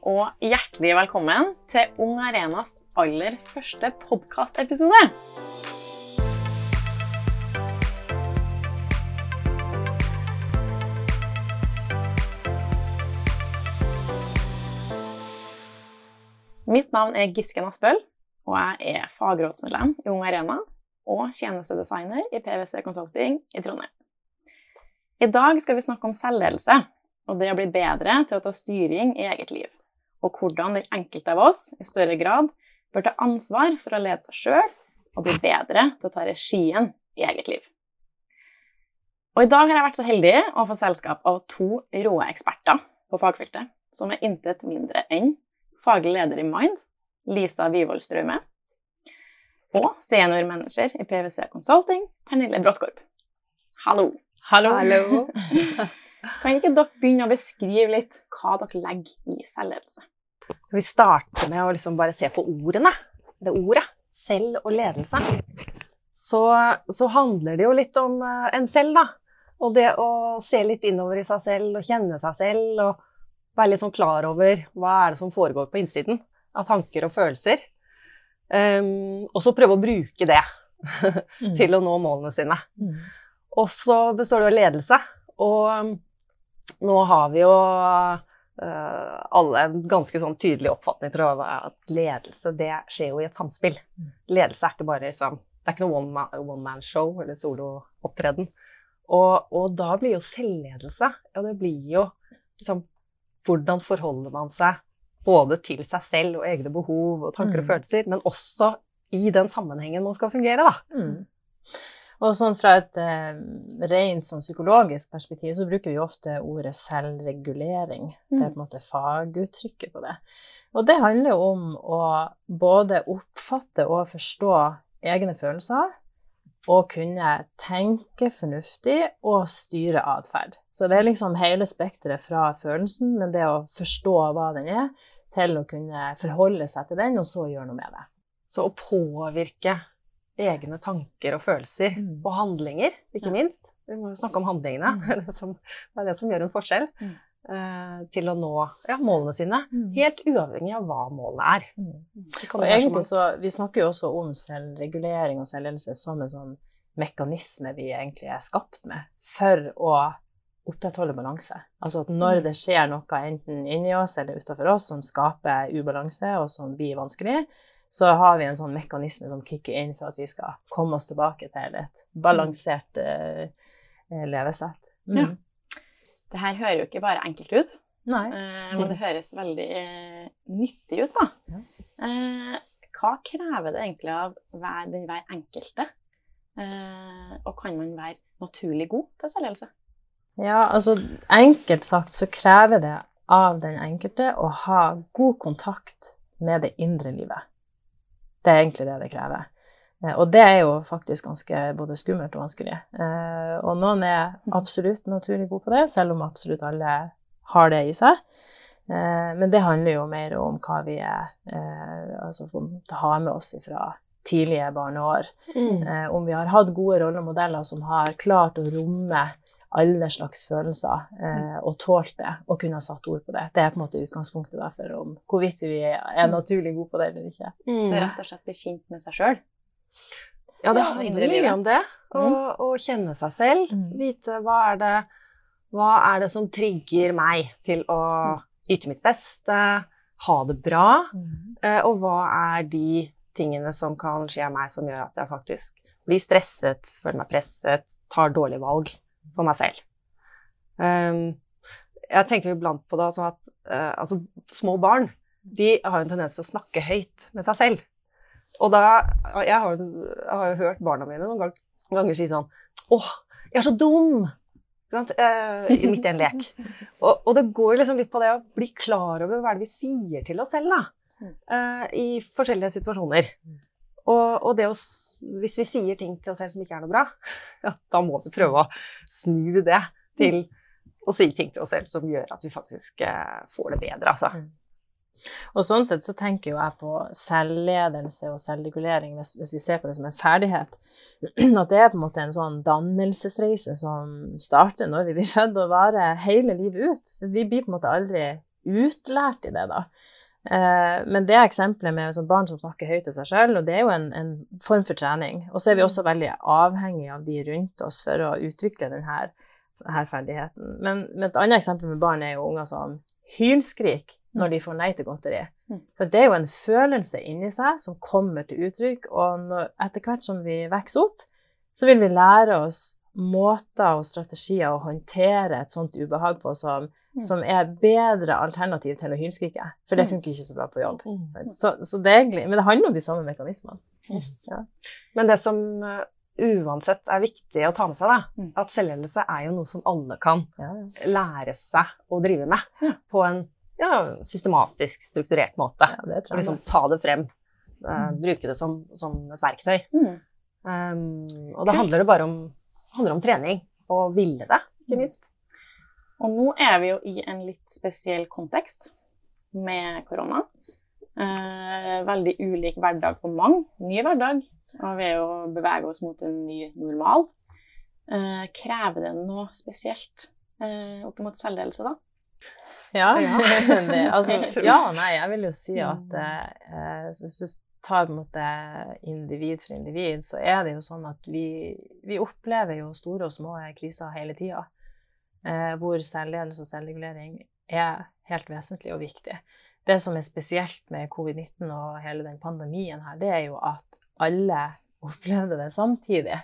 og hjertelig velkommen til Ung Arenas aller første podkastepisode. Mitt navn er Gisken Aspøl, og jeg er fagrådsmedlem i Ung Arena og tjenestedesigner i PwC Consulting i Trondheim. I dag skal vi snakke om selvledelse og det å bli bedre til å ta styring i eget liv, og hvordan den enkelte av oss i større grad bør ta ansvar for å lede seg sjøl og bli bedre til å ta regien i eget liv. Og I dag har jeg vært så heldig å få selskap av to rå eksperter på fagfeltet, som er intet mindre enn faglig leder i Mind, Lisa Wivold Straume, og senior manager i PwC Consulting, Pernille Bråttkorp. Hallo. Hallo. Hallo. Kan ikke dere begynne å beskrive litt hva dere legger i selvledelse? Vi starter med å liksom bare se på ordene. Det ordet. Selv og ledelse. Så, så, handler det jo litt om uh, en selv, da. Og det å se litt innover i seg selv og kjenne seg selv og være litt sånn klar over hva er det som foregår på innsiden av tanker og følelser. Um, og så prøve å bruke det til å nå målene sine. Mm. Og så består det av ledelse. Og um, nå har vi jo alle en ganske sånn tydelig oppfatning tror jeg, at ledelse det skjer jo i et samspill. Mm. Ledelse er ikke bare liksom, det er ikke noe one man, show eller soloopptreden. Og, og da blir jo selvledelse ja, det blir jo liksom hvordan forholder man seg både til seg selv og egne behov og tanker og mm. følelser, men også i den sammenhengen man skal fungere, da. Mm. Og sånn fra et eh, rent sånn psykologisk perspektiv så bruker vi ofte ordet selvregulering. Mm. Det er på en måte faguttrykket på det. Og det handler om å både oppfatte og forstå egne følelser, og kunne tenke fornuftig og styre atferd. Så det er liksom hele spekteret fra følelsen, men det å forstå hva den er, til å kunne forholde seg til den, og så gjøre noe med det. Så å påvirke egne tanker og følelser mm. og handlinger, ikke ja. minst. Vi må jo snakke om handlingene. Mm. Det, som, det, er det som gjør en forskjell. Mm. Eh, til å nå ja, målene sine. Mm. Helt uavhengig av hva målene er. Mm. Og egentlig så, Vi snakker jo også om selvregulering og selvledelse som en sånn mekanisme vi egentlig er skapt med for å opprettholde balanse. Altså at når mm. det skjer noe enten inni oss eller utafor oss som skaper ubalanse, og som blir vanskelig, så har vi en sånn mekanisme som kicker inn for at vi skal komme oss tilbake til et balansert uh, levesett. Mm. Ja. Det her hører jo ikke bare enkelt ut, uh, men det høres veldig uh, nyttig ut, da. Ja. hva krever det egentlig av hver, den hver enkelte? og kan man være naturlig god til selvledelse? Ja, altså enkelt sagt så krever det av den enkelte å ha god kontakt med det indre livet. Det er egentlig det det krever. Eh, og det er jo faktisk ganske både skummelt og vanskelig. Eh, og noen er absolutt naturlig gode på det, selv om absolutt alle har det i seg. Eh, men det handler jo mer om hva vi er Altså har med oss fra tidlige barneår. Mm. Om vi har hatt gode rollemodeller som har klart å romme alle slags følelser eh, og tålt det og kunne ha satt ord på det. Det er på en måte utgangspunktet da, for om hvorvidt vi er mm. naturlig gode på det eller ikke. Mm. Så rett og slett bli kjent med seg sjøl? Ja, det handler mye om det. Å, mm. kjenne seg selv. Mm. Vite hva er, det, hva er det som trigger meg til å yte mitt beste, ha det bra, eh, og hva er de tingene som kan skje meg som gjør at jeg faktisk blir stresset, føler meg presset, tar dårlige valg for meg selv. Um, jeg tenker iblant på det sånn at uh, altså, små barn de har en tendens til å snakke høyt med seg selv. Og da Jeg har, jeg har jo hørt barna mine noen ganger, si sånn Å, jeg er så dum! I midt i en lek. Og, og, det går liksom litt på det å bli klar over hva det er vi sier til oss selv da, uh, i forskjellige situasjoner. Og, og å, hvis vi sier ting til oss selv som ikke er noe bra, ja, da må vi prøve å snu det til å si ting til oss selv som gjør at vi faktisk eh, får det bedre, altså. Mm. Og sånn sett så tenker jo jeg på selvledelse og selvregulering, hvis, hvis, vi ser på det som en ferdighet, at det er på en måte en sånn dannelsesreise som starter når vi blir født og varer hele livet ut. Vi blir på en måte aldri utlært i det, da. Eh, men det eksempelet med sånn barn som snakker høyt til seg sjøl, og det er jo en, en, form for trening. Og så er vi også veldig avhengig av de rundt oss for å utvikle denne denne ferdigheten. Men, men, et annet eksempel med barn er jo unger som hylskrik når de får nei til godteri. Mm. Så det er jo en følelse inni seg som kommer til uttrykk, og når, etter hvert som vi vokser opp, så vil vi lære oss måter og strategier å håndtere et sånt ubehag på som Mm. som er bedre alternativ til å hylskrike. For det mm. funker ikke så bra på jobb. Mm. Så, så det egentlig, men det handler om de samme mekanismene. Yes. Ja. Men det som uh, uansett er viktig å ta med seg, da, at selvledelse er jo noe som alle kan ja. lære seg å drive med ja. på en systematisk, strukturert måte. Ja, og liksom ta det frem. Uh, bruke det som, som et verktøy. Um, og da handler det bare om, handler om trening og ville det, ikke minst. Og nå er vi jo i en litt spesiell kontekst med korona. Eh, veldig ulik hverdag for mange. Ny hverdag. Og vi er jo beveger oss mot en ny normal. Eh, krever det noe spesielt eh, opp mot selvledelse, da? Ja. ja. det, altså, ja nei, jeg vil jo si at eh, hvis du tar på en måte individ for individ, så er det jo sånn at vi, vi opplever jo store og små kriser hele tida eh, hvor selvledelse og selvregulering er helt vesentlig og viktig. Det som er spesielt med covid-19 og hele den pandemien her, det er jo at alle opplevde det samtidig,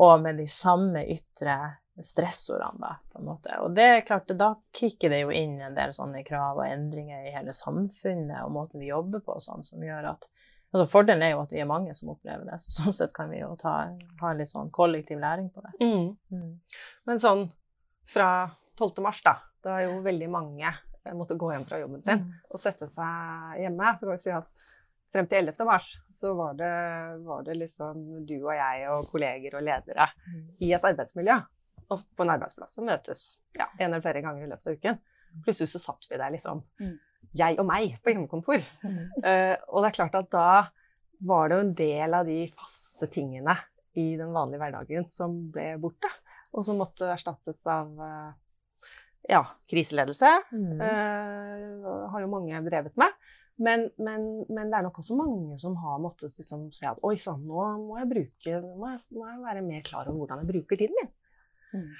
og med de samme ytre stressordene, da, på en måte. Og det er klart, da kicker det jo inn en del sånne krav og endringer i hele samfunnet og måten vi jobber på, sånn, som gjør at altså Fordelen er jo at vi er mange som opplever det, så sånn sett kan vi jo ta, ha en litt sånn kollektiv læring på det. Mm. Mm. Men sånn fra 12. mars, da, da jo veldig mange eh, måtte gå hjem fra jobben sin mm. og sette seg hjemme. Så kan vi si at frem til 11. mars så var det, var det liksom du og jeg og kolleger og ledere mm. i et arbeidsmiljø. Og på en arbeidsplass som møtes ja, en eller flere ganger i løpet av uken. Plutselig så satt vi der liksom mm. Jeg og meg på hjemmekontor. Uh, og det er klart at da var det jo en del av de faste tingene i den vanlige hverdagen som ble borte og som måtte erstattes av uh, ja, kriseledelse. Mm. Uh, har jo mange drevet med. Men, men, men, det er nok også mange som har måttet liksom se at oi sann, nå må jeg bruke, må jeg, må jeg, være mer klar over hvordan jeg bruker tiden min. Mm.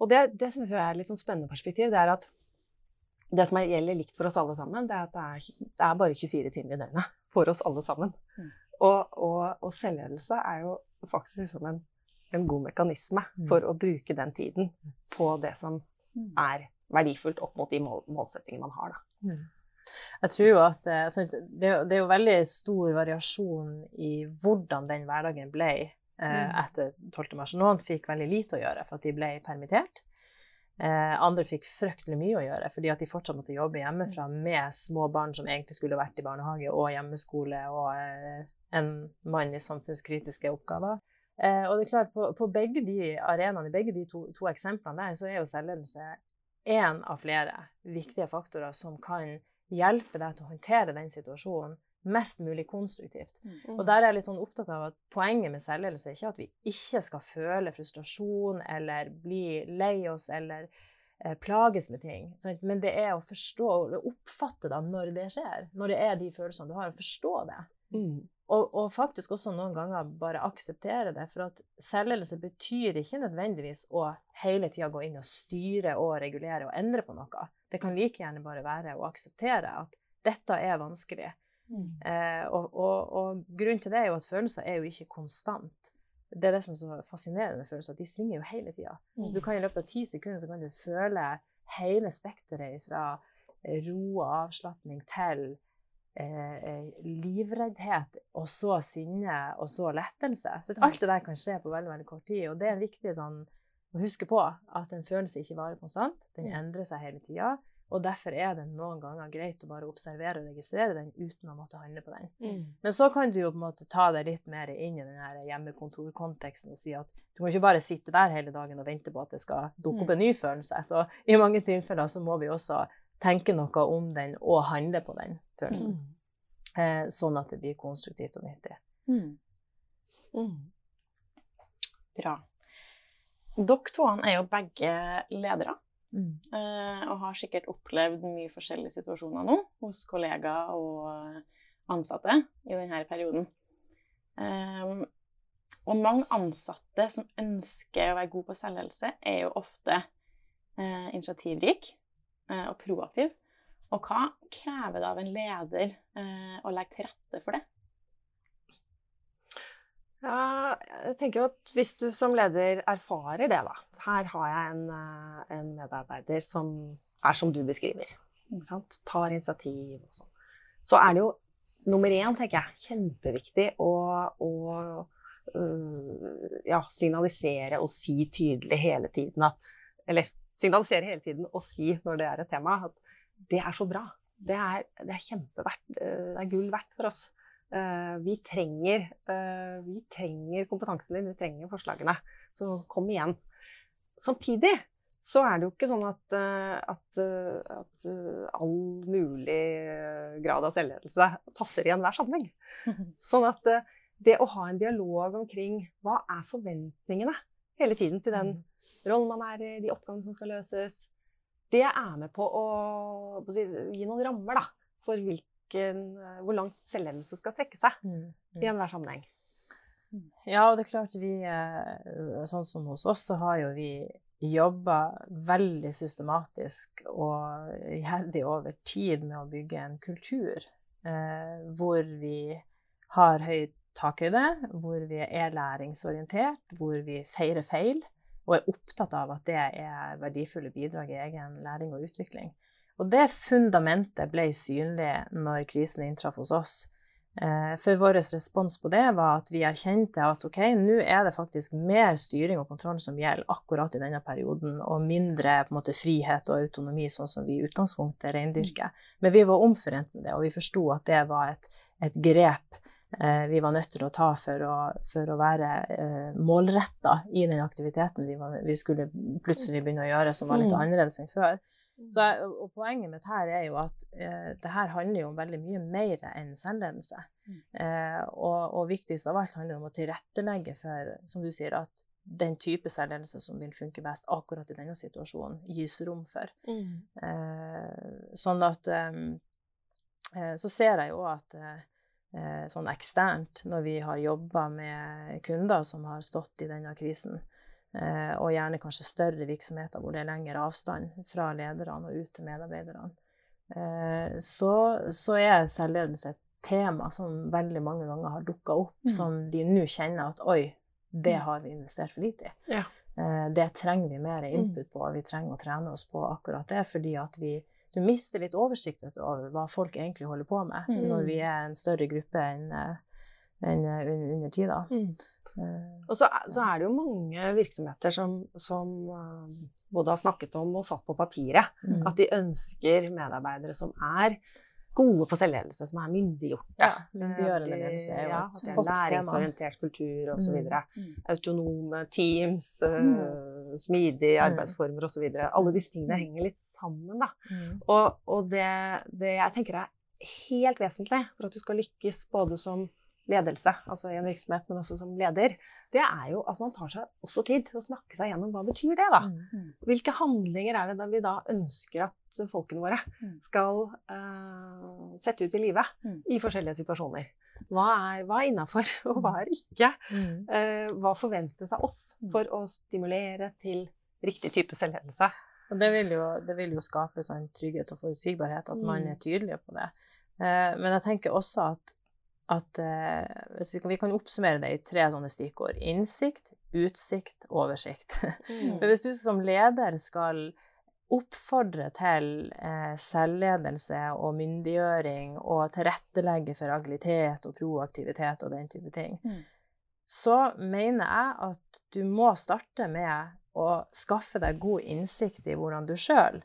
Og det, det syns jeg er et litt sånn spennende perspektiv. Det er at det som gjelder likt for oss alle sammen, det er at det er, det er bare 24 timer i døgnet for oss alle sammen. Mm. Og, og, og selvledelse er jo faktisk liksom en en god mekanisme mm. for å bruke den tiden på det som mm. er verdifullt opp mot de mål, målsettingene man har. Da. Mm. Jeg tror jo at altså, det, er jo veldig stor variasjon i hvordan den hverdagen ble eh, etter 12. mars. Noen fikk veldig lite å gjøre for at de ble permittert. Eh, andre fikk fryktelig mye å gjøre fordi at de fortsatt måtte jobbe hjemmefra med små barn som egentlig skulle vært i barnehage og hjemmeskole og eh, en mann i samfunnskritiske oppgaver. Eh, og det er klart, på, på begge de arenaene, i begge de to, to, eksemplene der, så er jo selvledelse én av flere viktige faktorer som kan hjelpe deg til å håndtere den situasjonen mest mulig konstruktivt. Mm. Og der er jeg litt sånn opptatt av at poenget med selvledelse er ikke at vi ikke skal føle frustrasjon eller bli lei oss eller eh, plages med ting, sant? men det er å forstå og oppfatte da når det skjer, når det er de følelsene du har, å forstå det. Mm. Og, og, faktisk også noen ganger bare akseptere det. For at selvledelse betyr ikke nødvendigvis å hele tida gå inn og styre og regulere og endre på noe. Det kan like gjerne bare være å akseptere at dette er vanskelig. Mm. Eh, og, og, og, grunnen til det er jo at følelser er jo ikke konstant. Det er det som er så fascinerende med følelser. De svinger jo hele tida. Mm. Så du kan i løpet av ti sekunder så kan du føle hele spekteret fra ro og avslapning til Eh, eh, livreddhet, og så sinne, og så lettelse. Så alt det der kan skje på veldig veldig kort tid. Og det er viktig sånn, å huske på at en følelse ikke varer konstant. Den endrer seg hele tida. Og derfor er det noen ganger greit å bare observere og registrere den uten å måtte handle på den. Mm. Men så kan du jo på en måte ta deg litt mer inn i den hjemmekontorkonteksten og si at du må ikke bare sitte der hele dagen og vente på at det skal dukke opp mm. en ny følelse. Så i mange tilfeller så må vi også tenke noe om den og handle på den følelsen. Mm. Eh, sånn at det blir konstruktivt og nyttig. Mm. Mm. Bra. Dere to er jo begge ledere. Mm. Uh, og har sikkert opplevd mye forskjellige situasjoner nå hos kollegaer og ansatte i denne perioden. Um, og mange ansatte som ønsker å være god på selvhelse, er jo ofte uh, initiativrik og proaktiv. Og hva krever det av en leder å legge til rette for det? Ja, jeg tenker at hvis du som leder erfarer det, da Her har jeg en, eh, en medarbeider som er som du beskriver. Tar initiativ og sånn. Så er det jo nummer én, tenker jeg, kjempeviktig å, å uh, ja, signalisere og si tydelig hele tiden at Eller signalisere hele tiden og si når det er et tema, at det er så bra. Det er, det er kjempeverdt. Det er gull verdt for oss. Uh, vi, trenger, uh, vi trenger kompetansen din, vi trenger forslagene. Så kom igjen. Samtidig så er det jo ikke sånn at, uh, at, at all mulig grad av selvledelse passer i enhver sammenheng. Sånn at det å ha en dialog omkring hva er forventningene hele tiden til den mm. rollen man er i, de oppgavene som skal løses, det er med på å, gi noen rammer da, for eh, hvor langt selvledelse skal trekke seg mm, mm. i enhver sammenheng. Ja, og det er klart vi eh, Sånn som hos oss, så har jo vi jobba veldig systematisk og iherdig over tid med å bygge en kultur eh, hvor vi har høy takhøyde, hvor vi er læringsorientert, hvor vi feirer feil og er opptatt av at det er verdifulle bidrag i egen læring og utvikling. Og det fundamentet ble synlig når krisen inntraff hos oss. Eh, for vår respons på det var at vi erkjente at ok, nå er det faktisk mer styring og kontroll som gjelder akkurat i denne perioden, og mindre på en måte, frihet og autonomi, sånn som vi i utgangspunktet reindyrker. Men vi var omforent med det, og vi forsto at det var et, et grep eh, vi var nødt til å ta for å, for å være eh, målretta i den aktiviteten vi, var, vi, skulle plutselig begynne å gjøre, som var litt mm. annerledes enn før. Så, og poenget mitt her er jo at eh, det her handler jo om veldig mye mer enn selvledelse. Mm. Eh, og, og, viktigst av alt handler det om å tilrettelegge for, som du sier, at den type selvledelse som vil funke best akkurat i denne situasjonen, gis rom for. Mm. Eh, sånn at eh, eh, Så ser jeg jo at eh, sånn eksternt, når vi har jobba med kunder som har stått i denne krisen, og gjerne kanskje større virksomheter hvor det er lengre avstand fra lederne og ut til medarbeiderne. Eh, så, så er selvledelse et tema som veldig mange ganger har dukka opp, mm. som de nå kjenner at oi, det mm. har vi investert for lite i. Ja. Eh, det trenger vi mer mm. input på, og vi trenger å trene oss på akkurat det. fordi at vi du mister litt oversikt over hva folk egentlig holder på med, mm. når vi er en større gruppe enn enn eh, under da. Mm. Uh, og så, så, er det jo mange virksomheter som, som uh, både har snakket om og satt på papiret mm. at de ønsker medarbeidere som er gode på selvledelse, som er myndiggjorte. Ja, myndiggjørende ledelse er jo ja, et hot Læringsorientert kultur osv. Mm. mm. Autonome teams, uh, smidige mm. arbeidsformer osv. Alle disse tingene mm. henger litt sammen. Da. Mm. Og, og det, det, jeg tenker er helt vesentlig for at du skal lykkes både som ledelse, altså i en virksomhet, men også som leder, det er jo at man tar seg også tid til å snakke seg gjennom hva betyr det da. Mm, mm. Hvilke handlinger er det da vi da ønsker at folkene våre mm. skal uh, sette ut i livet i forskjellige situasjoner? Hva er, hva er innafor, og hva er ikke? Uh, hva forventes av oss for å stimulere til riktig type selvledelse? Og det vil jo, det vil jo skape sånn trygghet og forutsigbarhet, at man er tydelig på det. Uh, men jeg tenker også at at eh, vi, kan, vi, kan, oppsummere det i tre sånne stikkord. Innsikt, utsikt, oversikt. Mm. For hvis du som leder skal oppfordre til eh, selvledelse og myndiggjøring og tilrettelegge for agilitet og proaktivitet og den type ting, mm. så mener jeg at du må starte med å skaffe deg god innsikt i hvordan du sjøl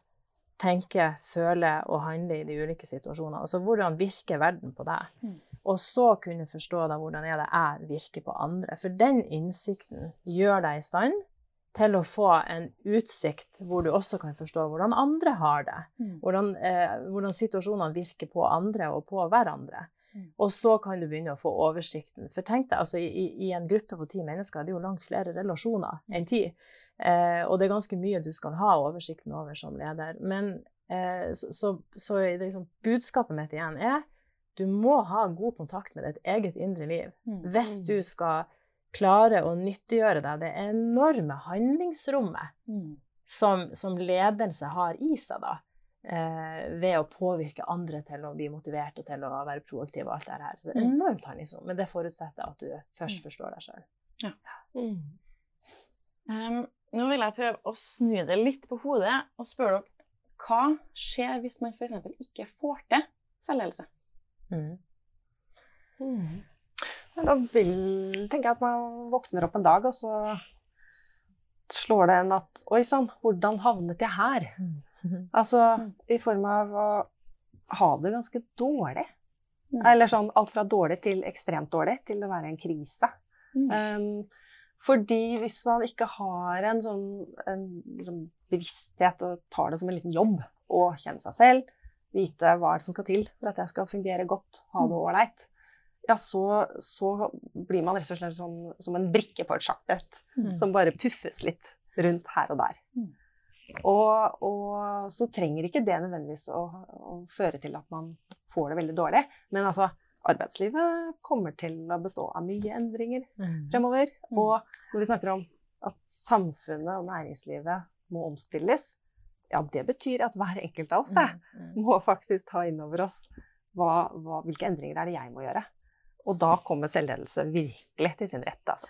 tenker, føler og handler i de ulike situasjonene. Altså hvordan virker verden på deg? Mm. Og så kunne forstå da hvordan er det jeg virker på andre. For den innsikten gjør deg i stand til å få en utsikt hvor du også kan forstå hvordan andre har det. Mm. Hvordan, eh, hvordan, situasjonene virker på andre og på hverandre. Mm. Og så kan du begynne å få oversikten. For tenk deg, altså, i, i, en gruppe på ti mennesker det er jo langt flere relasjoner enn ti. Eh, og det er ganske mye du skal ha oversikten over som leder. Men eh, så, så, så liksom, budskapet mitt igjen er du må ha god kontakt med ditt eget indre liv mm. hvis du skal klare å nyttiggjøre deg det enorme handlingsrommet mm. som, som, ledelse har i seg, da, eh, ved å påvirke andre til å bli motivert og til å være proaktiv og alt det her. Så det er mm. enormt handlingsrom, men det forutsetter at du først mm. forstår deg sjøl. Ja. Mm. Um, nå vil jeg prøve å snu det litt på hodet og spørre dere hva skjer hvis man f.eks. ikke får til selvledelse? Mm. Mm. Da vil, tenker jeg at man våkner opp en dag, og så slår det en at Oi sann, hvordan havnet jeg her? Mm. Altså i form av å ha det ganske dårlig. Mm. Eller sånn alt fra dårlig til ekstremt dårlig til å være en krise. Mm. Um, fordi hvis man ikke har en sånn, en, sånn bevissthet og tar det som en liten jobb å kjenne seg selv, vite hva er det som skal til for at jeg skal fungere godt, ha det mm. ålreit, ja, så, så, blir man rett og slett som, som en brikke på et sjakkbrett mm. som bare puffes litt rundt her og der. Mm. Og, og, så trenger ikke det nødvendigvis å, å, føre til at man får det veldig dårlig. Men altså, arbeidslivet kommer til å bestå av mye endringer mm. fremover. Mm. Og når vi snakker om at samfunnet og næringslivet må omstilles, ja, det betyr at hver enkelt av oss det, mm. Mm. må faktisk ta inn over oss hva, hva, hvilke endringer er det jeg må gjøre. Og da kommer selvledelse virkelig til sin rett. altså.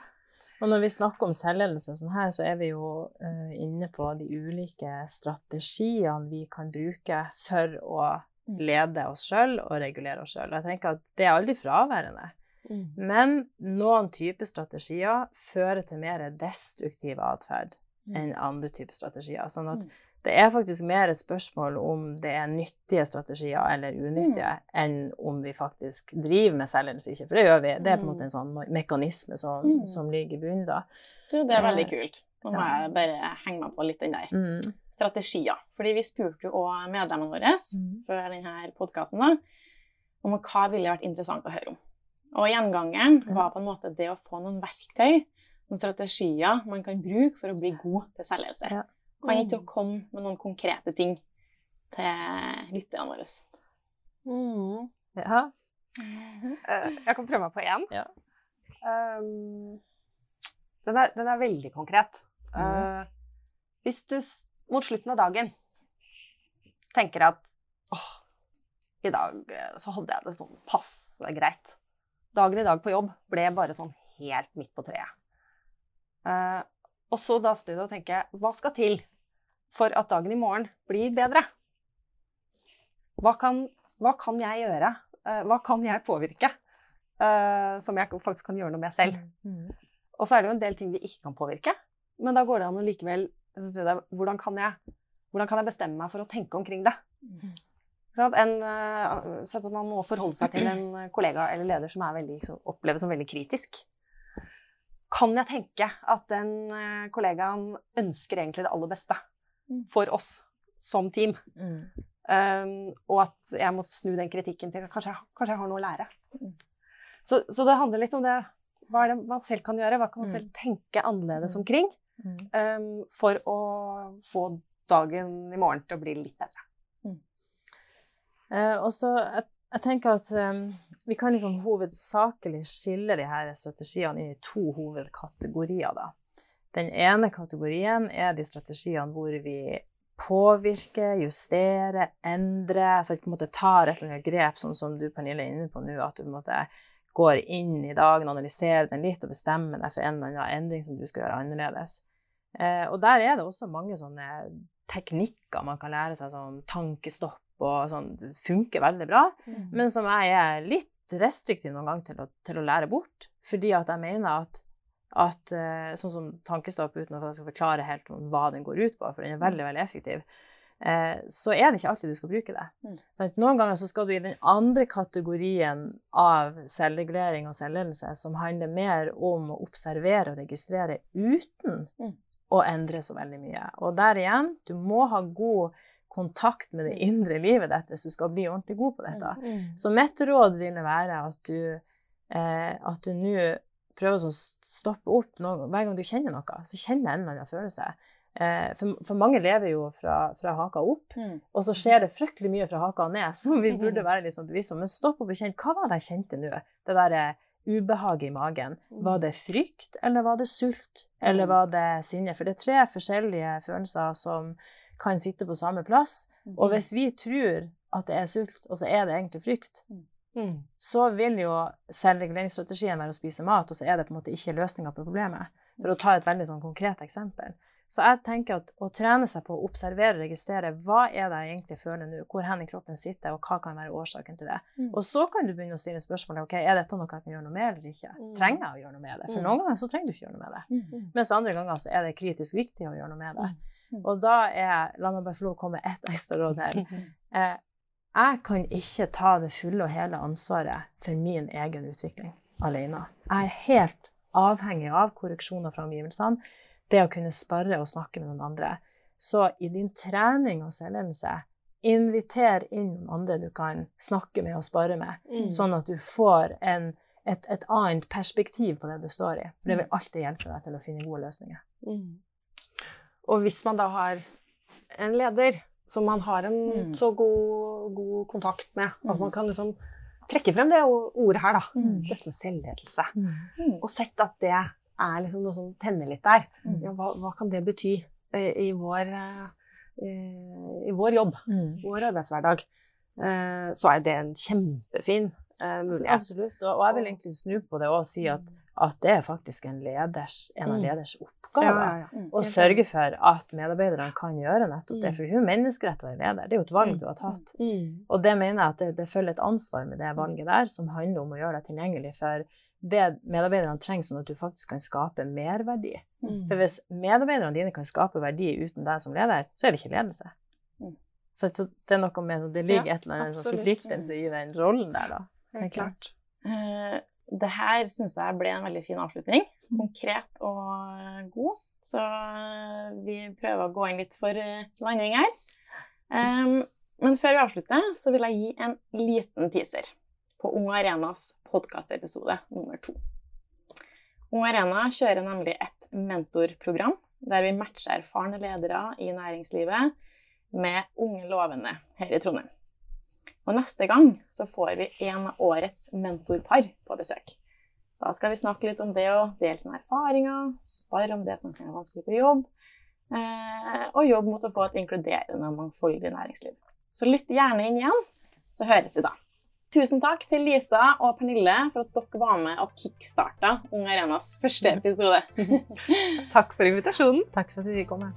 Og når vi snakker om selvledelse sånn her, så er vi jo uh, inne på de ulike strategiene vi kan bruke for å mm. lede oss sjøl og regulere oss sjøl. Jeg tenker at det er aldri fraværende. Mm. Men noen typer strategier fører til mer destruktiv atferd mm. enn andre typer strategier. Sånn at. Det er faktisk mer et spørsmål om det er nyttige strategier eller unyttige, mm. enn om vi faktisk driver med selvledelse ikke. For det gjør vi. Det er på en måte en sånn mekanisme som, mm. som ligger i bunnen da. Du, det er veldig kult. Nå må jeg bare henge meg på litt den der. Mm. Strategier. Fordi vi spurte jo òg medlemmene våre mm. før denne podkasten om hva ville vært interessant å høre om. Og gjengangeren var på en måte det å få noen verktøy, noen strategier man kan bruke for å bli god til selvledelse. Ja. Kan ikke dere komme med noen konkrete ting til lytterne våre? Mm. Ja. Uh, jeg kan prøve meg på én. Ja. Um, den, er, den, er, veldig konkret. Uh, hvis du mot slutten av dagen tenker at åh, i dag eh, så hadde jeg det sånn passe greit. Dagen i dag på jobb ble bare sånn helt midt på treet. Uh, og så da snu deg og tenke hva skal til for at dagen i morgen blir bedre. Hva kan, hva kan jeg gjøre? Uh, hva kan jeg påvirke uh, som jeg faktisk kan gjøre noe med selv? Mm. Og så er det jo en del ting vi ikke kan påvirke, men da går det an å likevel hvordan kan, jeg, hvordan kan jeg bestemme meg for å tenke omkring det? Mm. En, uh, at man må forholde seg til en kollega eller leder som veldig, liksom, oppleves som veldig kritisk. Kan jeg tenke at den kollegaen ønsker egentlig det aller beste? Mm. for oss som team. Mm. Um, og at jeg må snu den kritikken til kanskje, kanskje jeg har noe å lære. Mm. Så, så, det handler litt om det hva er det man selv kan gjøre, hva kan man mm. selv tenke annerledes mm. omkring um, for å få dagen i morgen til å bli litt bedre. Uh, og så jeg, jeg, tenker at um, vi kan liksom hovedsakelig skille de her strategiene i to hovedkategorier. da. Den ene kategorien er de strategiene hvor vi påvirker, justerer, endrer, altså på en måte tar et eller annet grep, sånn som du Pernille er inne på nå, at du på en måte går inn i dagen, analyserer den litt og bestemmer deg for en eller annen endring som du skal gjøre annerledes. Eh, og der er det også mange sånne teknikker man kan lære seg, sånn tankestopp og sånn. Det funker veldig bra, mm. men som jeg er litt restriktiv noen gang til å, til å lære bort. Fordi at jeg mener at at eh, sånn som tankestopp, uten at jeg skal forklare helt hva den går ut på, for den er veldig veldig effektiv, eh, så er det ikke alltid du skal bruke det. Mm. Noen ganger så skal du i den andre kategorien av selvregulering og selvledelse, som handler mer om å observere og registrere uten mm. å endre så veldig mye. Og der igjen, du må ha god kontakt med det indre livet ditt hvis du skal bli ordentlig god på dette. Mm. Så mitt råd ville være at du eh, nå prøver å stoppe opp noe, hver gang du kjenner noe. Så kjenner jeg en eller annen følelse. Eh, for, for, mange lever jo fra, fra haka opp, mm. og så skjer det fryktelig mye fra haka ned som vi burde mm. være litt sånn bevisst på. Men stopp opp og kjenn. Hva var det jeg kjente nå? Det derre eh, ubehaget i magen. Mm. Var det frykt, eller var det sult, eller var det sinne? For det er tre forskjellige følelser som kan sitte på samme plass. Og hvis vi tror at det er sult, og så er det egentlig frykt, Mm. så vil jo selvreguleringsstrategien være å spise mat, og så er det på en måte ikke løsninga på problemet. For å ta et veldig sånn konkret eksempel. Så jeg tenker at å trene seg på å observere og registrere hva er det jeg egentlig føler nå, hvor hen i kroppen sitter, og hva kan være årsaken til det. Mm. Og så kan du begynne å stille spørsmålet ok, er dette noe jeg kan gjøre noe med eller ikke. Mm. Trenger jeg å gjøre noe med det? For mm. noen ganger så trenger du ikke gjøre noe med det. Mm. Mens andre ganger så er det kritisk viktig å gjøre noe med det. Mm. Og da er La meg bare få lov å komme med ett ekstra råd her. Eh, jeg kan ikke ta det fulle og hele ansvaret for min egen utvikling alene. Jeg er helt avhengig av korreksjoner fra omgivelsene, det å kunne spare og snakke med noen andre. Så i din trening og selvledelse, inviter inn noen andre du kan snakke med og spare med, mm. sånn at du får en, et, et, annet perspektiv på det du står i. For det vil alltid hjelpe deg til å finne gode løsninger. Mm. Og hvis man da har en leder som man har en mm. så god, god, kontakt med. At man mm. kan liksom trekke frem det ordet her, da. Mm. Dette med selvledelse. Mm. mm. Og sett at det er liksom noe som tenner litt der. Mm. Ja, hva, hva, kan det bety i, i, vår, i vår, jobb, vår arbeidshverdag? Så er det en kjempefin mulighet. Absolutt. Og, og jeg vil egentlig snu på det og si at at det er faktisk en, leders, en av leders oppgaver ja, ja, ja. å sørge for at medarbeiderne kan gjøre nettopp det. Mm. For det er jo menneskerett å være leder. Det er jo et valg mm. du har tatt. Og det mener jeg at det, det, følger et ansvar med det valget der, som handler om å gjøre deg tilgjengelig for det medarbeiderne trenger, sånn at du faktisk kan skape merverdi. For hvis medarbeiderne dine kan skape verdi uten deg som leder, så er det ikke ledelse. Så det er noe med Det ligger et eller annet forpliktelse i den rollen der, da. Helt klart. Uh, det her syns jeg ble en veldig fin avslutning. Mm. Konkret og god. Så eh, vi prøver å gå inn litt for eh, landing her. Um, men før vi avslutter, så vil jeg gi en liten teaser på Ung Arenas podkastepisode nummer to. Ung Arena kjører nemlig et mentorprogram der vi matcher erfarne ledere i næringslivet med unge lovende her i Trondheim. Og neste gang så får vi en av årets mentorpar på besøk. Da skal vi snakke litt om det å dele sine erfaringer, spare om det som kan være vanskelig på jobb, eh, og jobb mot å få et inkluderende og mangfoldig næringsliv. Så lytt gjerne inn igjen, så høres vi da. Tusen takk til Lisa og Pernille for at dere var med og kickstarta Ung Arenas første episode. takk for invitasjonen. Takk for at du fikk komme.